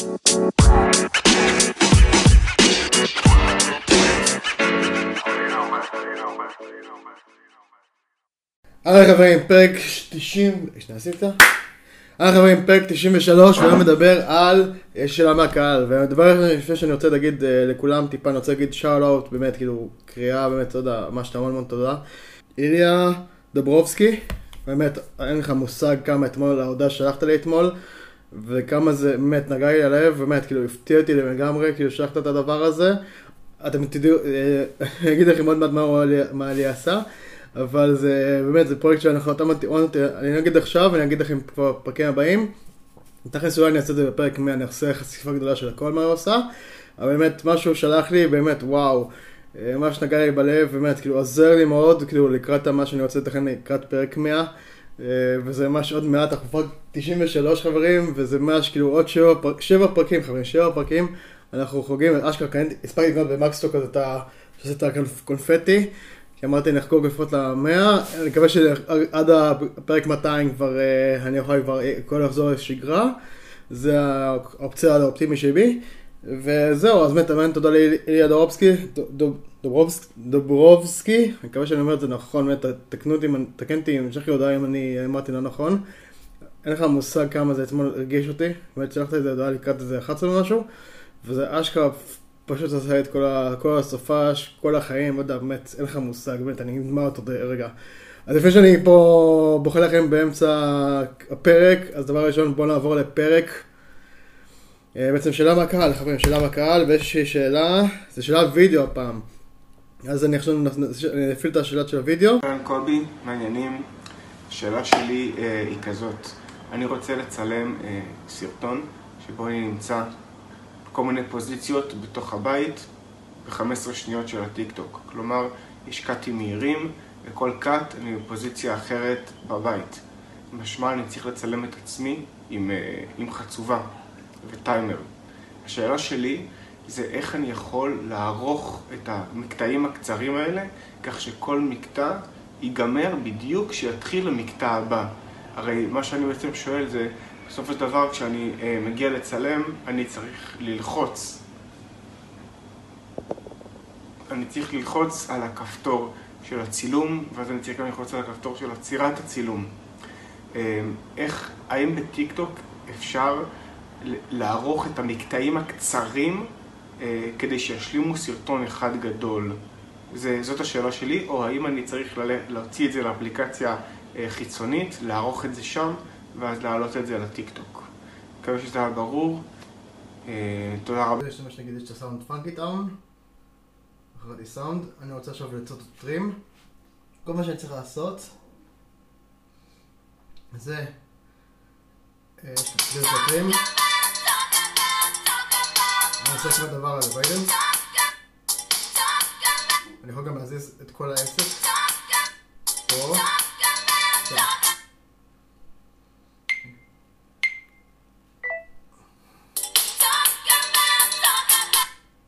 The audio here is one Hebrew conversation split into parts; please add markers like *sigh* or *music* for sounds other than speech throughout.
היי חברים, פרק 90, שנייה עשית? היי חברים, פרק 93, והיום מדבר על יש שאלה מהקהל, והדבר לפני שאני רוצה להגיד אה, לכולם טיפה, אני רוצה להגיד שאוט אאוט, באמת, כאילו, קריאה, באמת, יודע, מה שאתה המון המון תודה. איליה דוברובסקי, באמת, אין לך מושג כמה אתמול, ההודעה ששלחת לי אתמול, וכמה זה באמת נגע לי ללב, באמת, כאילו, הפתיע אותי לגמרי, כאילו, שלחת את הדבר הזה. אתם תדעו, אה, אני *laughs* אגיד לכם עוד מעט מה מה אלי עשה. אבל זה באמת, זה פרויקט שאנחנו אותם מטיעון אותי, אני אגיד עכשיו ואני אגיד לכם כבר בפרקים הבאים. תכלס אולי אני אעשה את זה בפרק 100, אני אעשה חשיפה גדולה של הכל מה הוא עושה. אבל באמת, מה שהוא שלח לי, באמת, וואו. אה, ממש נגע לי בלב, באמת, כאילו עוזר לי מאוד, כאילו לקראת מה שאני רוצה לתכנן לקראת פרק 100. אה, וזה ממש עוד מעט, אנחנו כבר 93 חברים, וזה ממש כאילו עוד שבע, פרק, שבע פרקים חברים, שבע פרקים. אנחנו חוגגים, אשכרה קניתי, הספקתי לקנות במקסטוק את ה... את הקונפטי. כי אמרתי נחגוג לפחות למאה, אני מקווה שעד הפרק 200 כבר אה, אני אוכל כבר אה, הכל לחזור לשגרה, זה האופציה האופטימי שלי, וזהו, אז באמת, תודה לאיליה דורובסקי, דוברובסקי, דוברובסקי, אני מקווה שאני אומר את זה נכון, באמת, תקנו אותי, תקן אותי, המשך הודעה אם אני אמרתי לא נכון, אין לך מושג כמה זה אתמול הרגיש אותי, באמת שלחת את זה הודעה לקראת איזה 11 ומשהו, וזה אשכרה פשוט עשה את כל, ה, כל הסופש, כל החיים, לא יודע, באמת, אין לך מושג, באמת, אני אגמר אותו רגע. אז לפני שאני פה בוכה לכם באמצע הפרק, אז דבר ראשון בואו נעבור לפרק. אה, בעצם שאלה מהקהל, חברים, שאלה מהקהל, ויש שאלה, זו שאלה וידאו הפעם. אז אני עכשיו אפעיל את השאלה של הוידאו. קובי, מעניינים. השאלה שלי אה, היא כזאת, אני רוצה לצלם אה, סרטון שבו אני נמצא כל מיני פוזיציות בתוך הבית ב-15 שניות של הטיק טוק. כלומר, יש קאטים מהירים, וכל קאט אני בפוזיציה אחרת בבית. משמע אני צריך לצלם את עצמי עם, אה, עם חצובה וטיימר. השאלה שלי זה איך אני יכול לערוך את המקטעים הקצרים האלה, כך שכל מקטע ייגמר בדיוק כשיתחיל המקטע הבא. הרי מה שאני בעצם שואל זה, בסופו של דבר כשאני אה, מגיע לצלם, אני צריך ללחוץ. אני צריך ללחוץ על הכפתור של הצילום, ואז אני צריך גם ללחוץ על הכפתור של עצירת הצילום. אה, איך, האם בטיק טוק אפשר לערוך את המקטעים הקצרים כדי שישלימו סרטון אחד גדול? זה, זאת השאלה שלי, או האם אני צריך להוציא את זה לאפליקציה אה, חיצונית, לערוך את זה שם, ואז להעלות את זה לטיק-טוק. מקווה שזה היה ברור. אה, תודה רבה. יש מה שנגיד, יש את הסאונד Funky Town. בחרתי סאונד. אני רוצה עכשיו לעשות trim. כל מה שאני צריך לעשות זה אה, יש את הטרים. אני עושה כמו הדבר הזה, ראיתם? אני יכול גם להזיז את כל העסק. פה.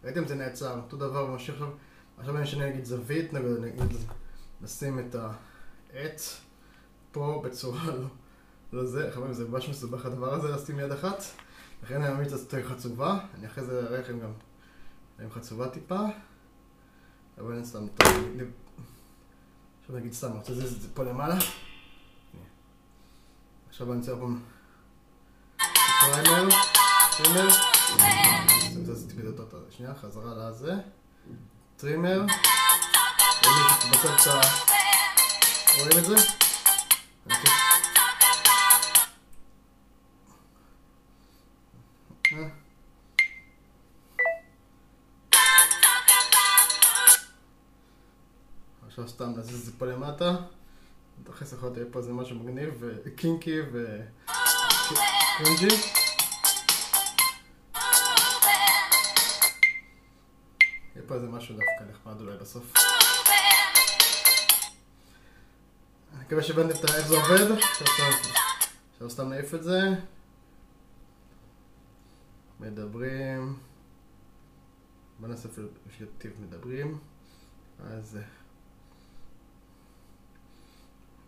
ראיתם זה נעצר, אותו דבר ממשיך עכשיו, עכשיו אני אשנה נגיד זווית, נגיד נשים את העט פה בצורה לא, לא זה, חברים זה ממש מסובך הדבר הזה לשים יד אחת, לכן אני ממליץ לעשות חצובה, אני אחרי זה אראה לכם גם עם חצובה טיפה, אבל אני שם אותו, עכשיו נגיד סתם, אני רוצה לזיז את זה פה למעלה, עכשיו אני זה טיפה יותר טוב, שנייה, חזרה לזה, trimmer. רואים את זה? עכשיו סתם נזיז את זה פה למטה, נתייחס יכול להיות פה איזה משהו מגניב ו kinky ו cringy. יהיה פה איזה משהו דווקא נחמד אולי בסוף. אני מקווה שהבנתם איך זה עובד, עכשיו סתם נעיף את זה. מדברים. בוא נעשה אפילו טיפ מדברים. אז...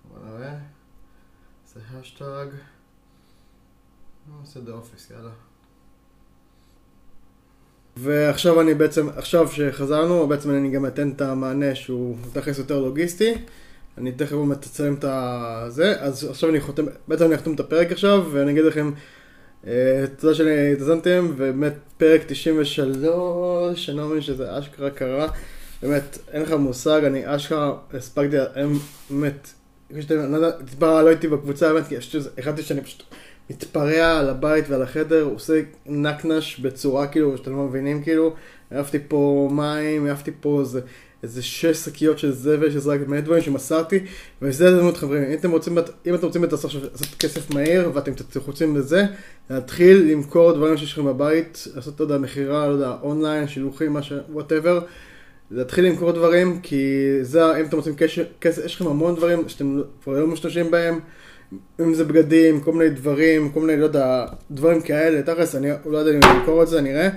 בוא נראה. נעשה האשטג. נעשה The Office, יאללה. ועכשיו אני בעצם, עכשיו שחזרנו, בעצם אני גם אתן את המענה שהוא תכלס יותר לוגיסטי. אני תכף באמת אצלם את הזה, אז עכשיו אני חותם, בעצם אני אחתום את הפרק עכשיו, ואני אגיד לכם אה, תודה שהאזנתם, ובאמת פרק 93, אני לא מבין שזה אשכרה קרה, באמת, אין לך מושג, אני אשכרה הספקתי, באמת, לא יודע, טיפה לא הייתי בקבוצה, באמת, כי החלטתי שאני פשוט מתפרע על הבית ועל החדר, עושה נקנש בצורה כאילו, שאתם לא מבינים כאילו, העפתי פה מים, העפתי פה איזה... איזה שש שקיות של זבל, שזה רק מלא דברים שמסרתי, וזה הזדמנות חברים, אם אתם רוצים, אם אתם רוצים לעשות כסף מהיר, ואתם רוצים לזה, להתחיל למכור דברים שיש לכם בבית, לעשות, לא יודע, מכירה, לא יודע, אונליין, שילוחים, מה ש... whatever, להתחיל למכור דברים, כי זה, אם אתם רוצים כסף, יש לכם המון דברים שאתם כבר לא משתמשים בהם, אם זה בגדים, כל מיני דברים, כל מיני, לא יודע, דברים כאלה, תכלס, אני לא יודע אם אני אמכור את זה, אני אראה.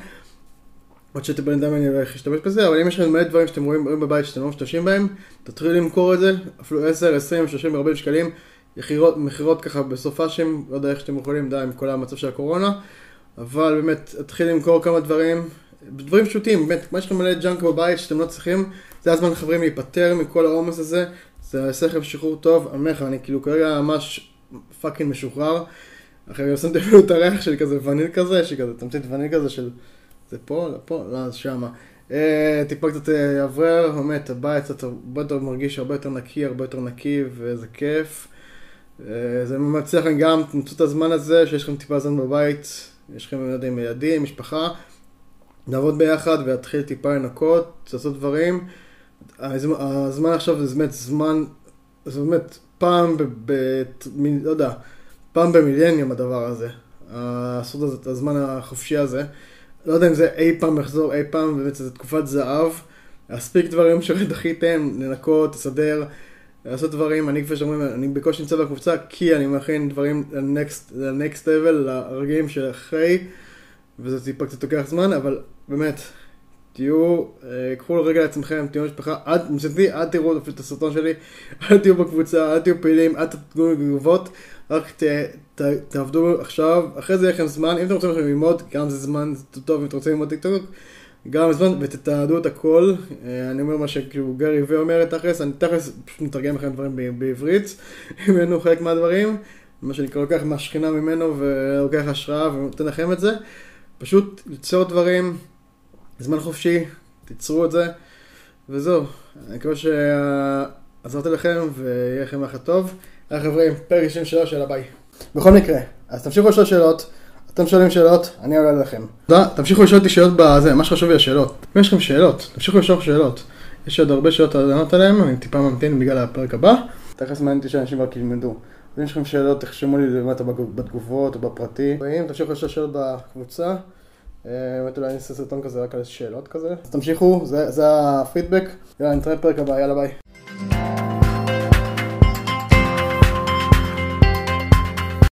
עוד שאתם בן אדם אני הולך להשתמש בזה, אבל אם יש לכם מלא דברים שאתם רואים, בבית שאתם לא משתמשים בהם, תתחילו למכור את זה, אפילו 10, 20, 30, 40 שקלים, מכירות ככה בסופאשים, לא יודע איך שאתם יכולים, די, עם כל המצב של הקורונה, אבל באמת, תתחיל למכור כמה דברים, דברים פשוטים, באמת, כמו יש לכם מלא ג'אנק בבית שאתם לא צריכים, זה הזמן חברים להיפטר מכל העומס הזה, זה יעשה לכם שחרור טוב, אני אומר לך, אני כאילו כרגע ממש fucking משוחרר, אחרי שמתי אפילו את הריח שלי כזה וניל כזה, יש לי כזה תמצית וניל כזה של... זה פה, לא פה, לא, אז שמה. אה, טיפה קצת אוורר, באמת, הבית קצת הרבה יותר מרגיש הרבה יותר נקי, הרבה יותר נקי, וזה כיף. אה, זה מצליח לכם גם, תמצאו את הזמן הזה, שיש לכם טיפה זמן בבית, יש לכם ילדים, ילדים, משפחה, לעבוד ביחד ולהתחיל טיפה לנקות, לעשות דברים. הזמן עכשיו זה באמת זמן, זה באמת פעם ב... ב לא יודע, פעם במיליניום הדבר הזה. לעשות את הזמן החופשי הזה. לא יודע אם זה אי פעם יחזור, אי פעם, באמת זו תקופת זהב. להספיק דברים שדחיתם, לנקות, לסדר, לעשות דברים. אני כפי שאומרים, אני בקושי נמצא בקבוצה כי אני מכין דברים לנקסט לבל, לרגעים שאחרי, וזה טיפה קצת לוקח זמן, אבל באמת, תהיו, אה, קחו רגע לעצמכם, תהיו משפחה, עד, מצדי, אל תראו אפילו את הסרטון שלי, *laughs* אל תהיו בקבוצה, אל תהיו פעילים, אל תתנו תגובות, רק ת, ת, תעבדו עכשיו, אחרי זה יהיה לכם זמן, אם אתם רוצים ללמוד, גם זה זמן טוב אם אתם רוצים ללמוד טיקטוק, גם זמן, ותתעדו את הכל, אה, אני אומר מה שכאילו גרי וי אומר תכלס, אני תכלס פשוט מתרגם לכם דברים בעברית, *laughs* ממנו חלק מהדברים, מה שאני לוקח מהשכינה ממנו ולוקח השראה ונותן לכם את זה, פשוט ליצור דברים. זמן חופשי, תיצרו את זה, וזהו. אני מקווה שעזרתי לכם ויהיה לכם אחת טוב. היי חברים, פרק 23 של הביי. בכל מקרה, אז תמשיכו לשאול שאלות, אתם שואלים שאלות, אני עולה לכם. תודה, תמשיכו לשאול אותי שאלות בזה, מה שחשוב לי השאלות. אם יש לכם שאלות, תמשיכו לשאול שאלות. יש עוד הרבה שאלות לענות עליהן, אני טיפה ממתין בגלל הפרק הבא. תכף מעניין אותי שאנשים רק ילמדו. אם יש לכם שאלות, תחשמו לי למטה בתגובות או בפרטי. ואם תמשיכו לשאול שאלות בקבוצה. באמת אולי אני אעשה סרטון כזה רק על שאלות כזה. אז תמשיכו, זה הפידבק. יאללה, נתראה בפרק הבא, יאללה ביי.